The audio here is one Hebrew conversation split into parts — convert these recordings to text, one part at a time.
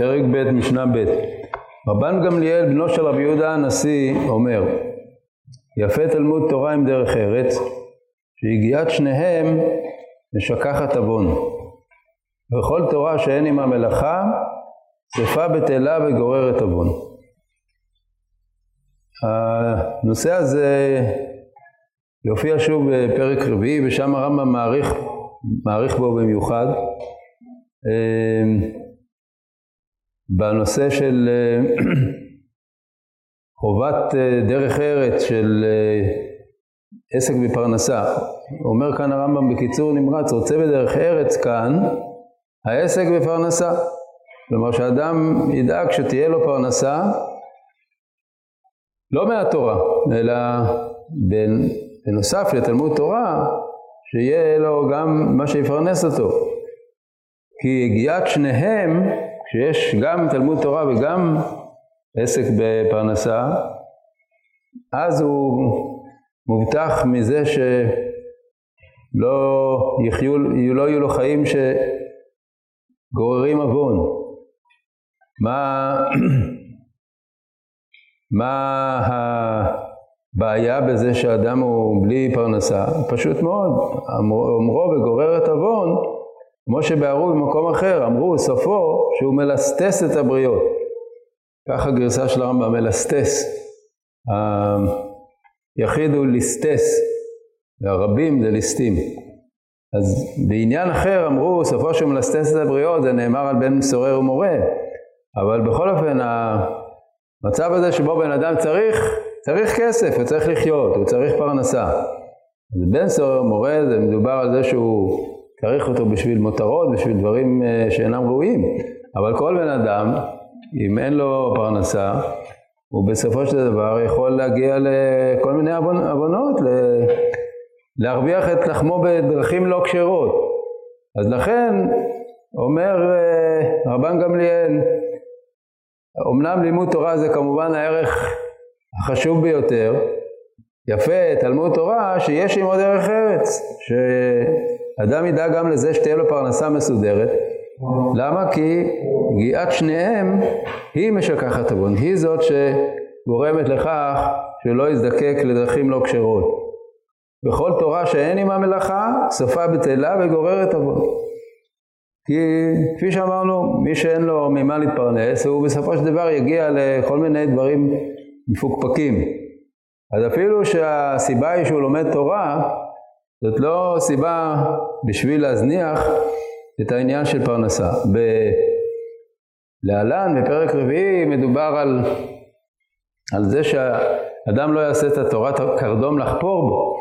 פרק ב' משנה ב' רבן גמליאל בנו של רבי יהודה הנשיא אומר יפה תלמוד תורה עם דרך ארץ שהגיעת שניהם משכחת עוון. וכל תורה שאין עמה מלאכה שרפה בטלה וגוררת עוון. הנושא הזה יופיע שוב בפרק רביעי ושם הרמב"ם מעריך, מעריך בו במיוחד. אמ, בנושא של אה, חובת אה, דרך ארץ של אה, עסק בפרנסה. אומר כאן הרמב"ם בקיצור נמרץ, רוצה בדרך ארץ כאן העסק בפרנסה. כלומר שאדם ידאג שתהיה לו פרנסה לא מהתורה, אלא בנוסף לתלמוד תורה, שיהיה לו גם מה שיפרנס אותו. כי הגיעת שניהם, כשיש גם תלמוד תורה וגם עסק בפרנסה, אז הוא מובטח מזה שלא יחיו, לא יהיו לו חיים שגוררים עוון. מה, מה הבעיה בזה שאדם הוא בלי פרנסה? פשוט מאוד, אומרו וגורר את עוון כמו שבערו במקום אחר, אמרו סופו שהוא מלסטס את הבריות. ככה גרסה של הרמב"ם, מלסטס. היחיד הוא ליסטס, והרבים זה ליסטים. אז בעניין אחר אמרו, סופו שהוא מלסטס את הבריות, זה נאמר על בן סורר ומורה. אבל בכל אופן, המצב הזה שבו בן אדם צריך, צריך כסף, הוא צריך לחיות, הוא צריך פרנסה. אז בן סורר ומורה, זה מדובר על זה שהוא צריך אותו בשביל מותרות, בשביל דברים אה, שאינם ראויים. אבל כל בן אדם, אם אין לו פרנסה, הוא בסופו של דבר יכול להגיע לכל מיני עוונות, להרוויח את לחמו בדרכים לא כשרות. אז לכן, אומר אה, רבן גמליאל, אמנם לימוד תורה זה כמובן הערך החשוב ביותר, יפה, תלמוד תורה, שיש עמו דרך ארץ, שאדם ידאג גם לזה שתהיה לו פרנסה מסודרת. למה? כי פגיעת שניהם היא משכחת עוון, היא זאת שגורמת לכך שלא יזדקק לדרכים לא כשרות. בכל תורה שאין עמה מלאכה, סופה בטלה וגוררת עוון. כי כפי שאמרנו, מי שאין לו ממה להתפרנס, הוא בסופו של דבר יגיע לכל מיני דברים מפוקפקים. אז אפילו שהסיבה היא שהוא לומד תורה, זאת לא סיבה בשביל להזניח את העניין של פרנסה. ב... להלן, בפרק רביעי, מדובר על, על זה שאדם לא יעשה את התורת קרדום לחפור בו.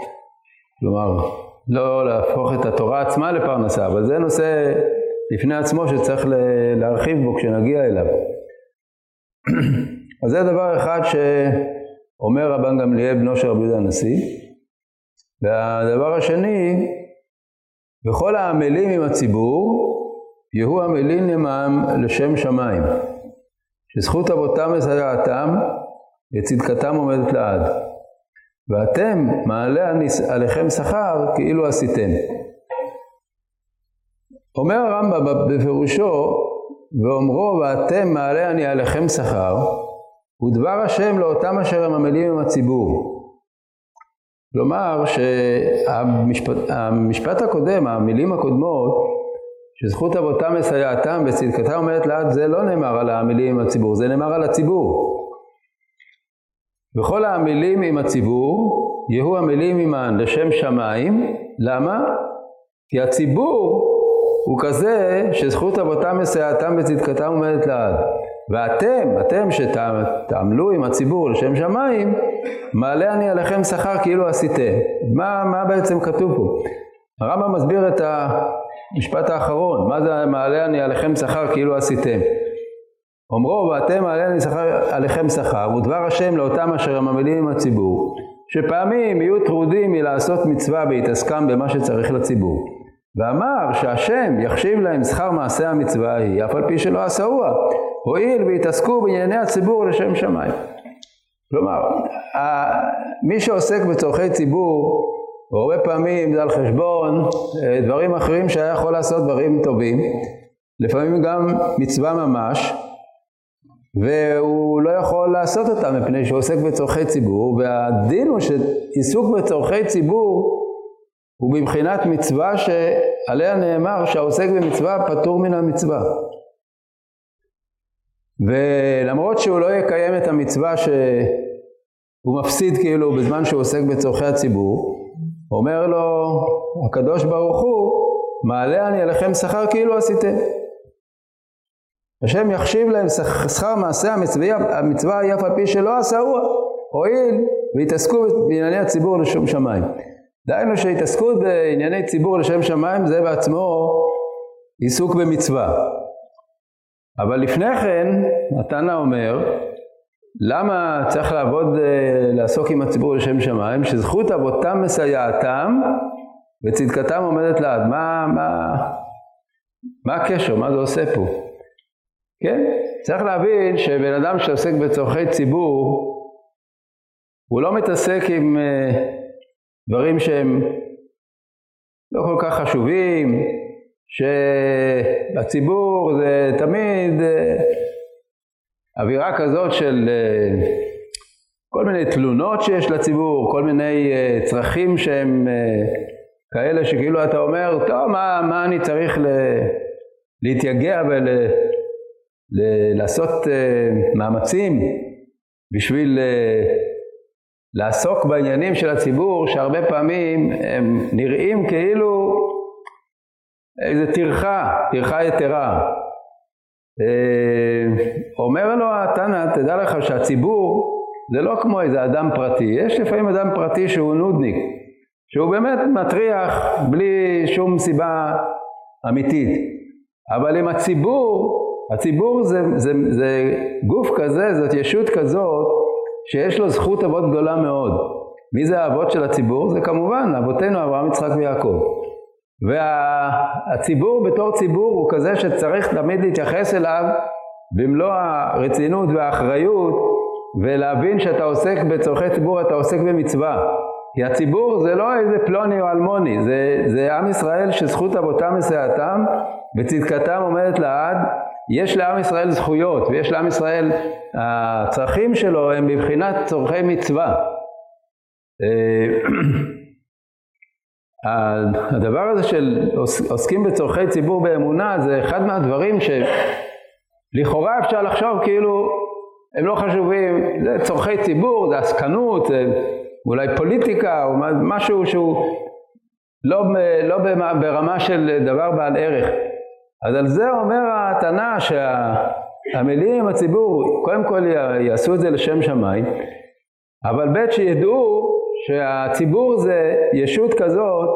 כלומר, לא להפוך את התורה עצמה לפרנסה, אבל זה נושא בפני עצמו שצריך להרחיב בו כשנגיע אליו. אז זה דבר אחד ש... אומר רבן גמליאל בנו של רבי יהודה הנשיא. והדבר השני, וכל העמלים עם הציבור, יהיו עמלים עמם לשם שמיים, שזכות אבותם וסייעתם וצדקתם עומדת לעד. ואתם מעלה עליכם שכר כאילו עשיתם. אומר הרמב"ם בפירושו, ואומרו ואתם מעלה אני עליכם שכר, הוא דבר השם לאותם אשר הם עמלים עם הציבור. כלומר שהמשפט הקודם, המילים הקודמות, שזכות אבותם מסייעתם וצדקתם עומדת לעד, זה לא נאמר על המילים עם הציבור, זה נאמר על הציבור. וכל המילים עם הציבור, יהיו המילים עמן לשם שמיים, למה? כי הציבור הוא כזה שזכות אבותם מסייעתם וצדקתם עומדת לעד. ואתם, אתם שתעמלו עם הציבור לשם שמיים, מעלה אני עליכם שכר כאילו עשיתם. מה, מה בעצם כתוב פה? הרמב"ם מסביר את המשפט האחרון, מה זה מעלה אני עליכם שכר כאילו עשיתם. אומרו ואתם מעלה אני שכר, עליכם שכר, ודבר השם לאותם אשר הם עמלים עם הציבור, שפעמים יהיו טרודים מלעשות מצווה בהתעסקם במה שצריך לציבור. ואמר שהשם יחשיב להם שכר מעשה המצווה ההיא, אף על פי שלא עשאוה, הואיל והתעסקו בענייני הציבור לשם שמיים. כלומר, מי שעוסק בצורכי ציבור, הרבה פעמים זה על חשבון אה, דברים אחרים שהיה יכול לעשות דברים טובים, לפעמים גם מצווה ממש, והוא לא יכול לעשות אותה מפני שהוא עוסק בצורכי ציבור, והדין הוא שעיסוק בצורכי ציבור הוא בבחינת מצווה שעליה נאמר שהעוסק במצווה פטור מן המצווה. ולמרות שהוא לא יקיים את המצווה שהוא מפסיד כאילו בזמן שהוא עוסק בצורכי הציבור, אומר לו הקדוש ברוך הוא, מעלה אני עליכם שכר כאילו עשיתם. השם יחשיב להם שכר מעשה המצווה, המצווה היא פי שלא עשהו, הואיל והתעסקו בענייני הציבור לשום שמיים. דהיינו שהתעסקות בענייני ציבור לשם שמיים זה בעצמו עיסוק במצווה. אבל לפני כן, התנא אומר, למה צריך לעבוד, אה, לעסוק עם הציבור לשם שמיים? שזכות אבותם מסייעתם וצדקתם עומדת לעד. מה, מה, מה הקשר? מה זה עושה פה? כן? צריך להבין שבן אדם שעוסק בצורכי ציבור, הוא לא מתעסק עם uh, דברים שהם לא כל כך חשובים, שהציבור זה תמיד uh, אווירה כזאת של uh, כל מיני תלונות שיש לציבור, כל מיני uh, צרכים שהם כאלה שכאילו אתה אומר, טוב, מה, מה אני צריך ל, להתייגע ול... לעשות אה, מאמצים בשביל אה, לעסוק בעניינים של הציבור שהרבה פעמים הם נראים כאילו איזה טרחה, טרחה יתרה. אה, אומר לו התנא, תדע לך שהציבור זה לא כמו איזה אדם פרטי, יש לפעמים אדם פרטי שהוא נודניק, שהוא באמת מטריח בלי שום סיבה אמיתית, אבל עם הציבור הציבור זה, זה, זה גוף כזה, זאת ישות כזאת, שיש לו זכות אבות גדולה מאוד. מי זה האבות של הציבור? זה כמובן אבותינו אברהם, יצחק ויעקב. והציבור בתור ציבור הוא כזה שצריך תמיד להתייחס אליו במלוא הרצינות והאחריות ולהבין שאתה עוסק בצורכי ציבור, אתה עוסק במצווה. כי הציבור זה לא איזה פלוני או אלמוני, זה, זה עם ישראל שזכות אבותם מסייעתם וצדקתם עומדת לעד יש לעם ישראל זכויות, ויש לעם ישראל, הצרכים שלו הם בבחינת צורכי מצווה. הדבר הזה של עוסקים בצורכי ציבור באמונה זה אחד מהדברים שלכאורה אפשר לחשוב כאילו הם לא חשובים, זה צורכי ציבור, זה עסקנות, זה אולי פוליטיקה או משהו שהוא לא, לא ברמה של דבר בעל ערך. אז על זה אומר התנא שהמילים הציבור, קודם כל יעשו את זה לשם שמיים, אבל ב' שידעו שהציבור זה ישות כזאת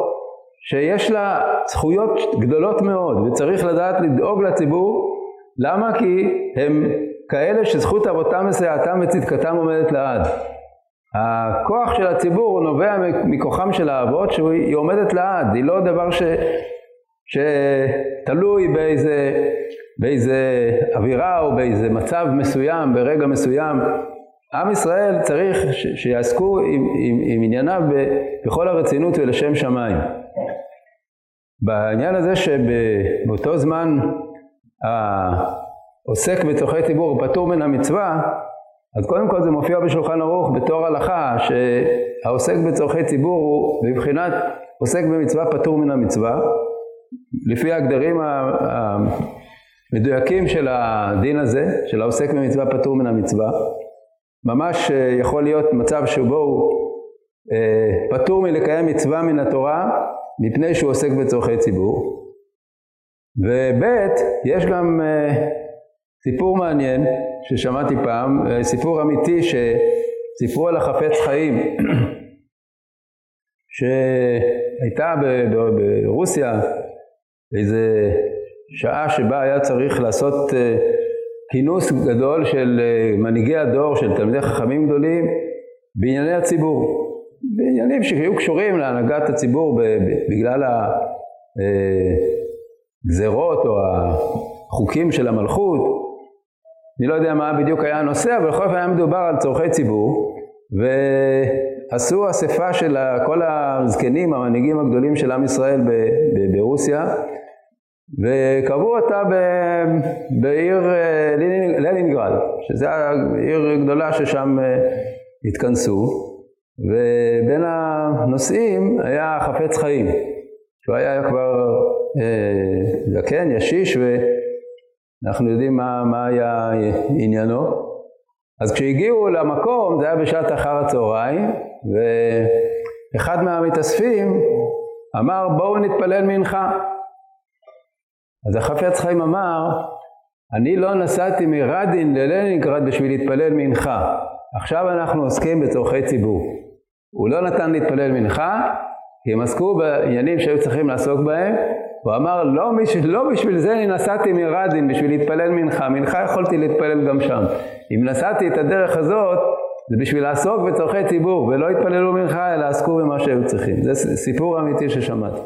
שיש לה זכויות גדולות מאוד וצריך לדעת לדאוג לציבור למה? כי הם כאלה שזכות אבותם מסייעתם וצדקתם עומדת לעד. הכוח של הציבור נובע מכוחם של האבות שהיא עומדת לעד, היא לא דבר ש... שתלוי באיזה, באיזה אווירה או באיזה מצב מסוים, ברגע מסוים. עם ישראל צריך שיעסקו עם, עם, עם ענייניו בכל הרצינות ולשם שמיים. בעניין הזה שבאותו זמן העוסק בצורכי ציבור פטור מן המצווה, אז קודם כל זה מופיע בשולחן ערוך בתור הלכה שהעוסק בצורכי ציבור הוא בבחינת עוסק במצווה פטור מן המצווה לפי ההגדרים המדויקים של הדין הזה, של העוסק במצווה פטור מן המצווה, ממש אה, יכול להיות מצב שבו הוא אה, פטור מלקיים מצווה מן התורה מפני שהוא עוסק בצורכי ציבור. וב' יש גם אה, סיפור מעניין ששמעתי פעם, סיפור אמיתי שסיפרו על החפץ חיים שהייתה ברוסיה איזה שעה שבה היה צריך לעשות כינוס גדול של uh, מנהיגי הדור, של תלמידי חכמים גדולים, בענייני הציבור. בעניינים שהיו קשורים להנהגת הציבור בגלל הגזרות אה, או החוקים של המלכות. אני לא יודע מה בדיוק היה הנושא, אבל בכל אופן היה מדובר על צורכי ציבור, ועשו אספה של כל הזקנים, המנהיגים הגדולים של עם ישראל ברוסיה, וקבעו אותה ב, בעיר אה, לנינגרד, שזו עיר גדולה ששם אה, התכנסו, ובין הנושאים היה חפץ חיים, שהוא היה כבר אה, זקן, ישיש, ואנחנו יודעים מה, מה היה עניינו. אז כשהגיעו למקום, זה היה בשעת אחר הצהריים, ואחד מהמתאספים אמר בואו נתפלל מנחה. אז החפץ חיים אמר, אני לא נסעתי מרדין ללנינגרד בשביל להתפלל מנחה. עכשיו אנחנו עוסקים בצורכי ציבור. הוא לא נתן להתפלל מנחה, כי הם עסקו בעניינים שהיו צריכים לעסוק בהם. הוא אמר, לא, לא בשביל זה אני נסעתי מרדין, בשביל להתפלל מנחה. מנחה יכולתי להתפלל גם שם. אם נסעתי את הדרך הזאת, זה בשביל לעסוק בצורכי ציבור, ולא התפללו מנחה, אלא עסקו במה שהיו צריכים. זה סיפור אמיתי ששמעתי.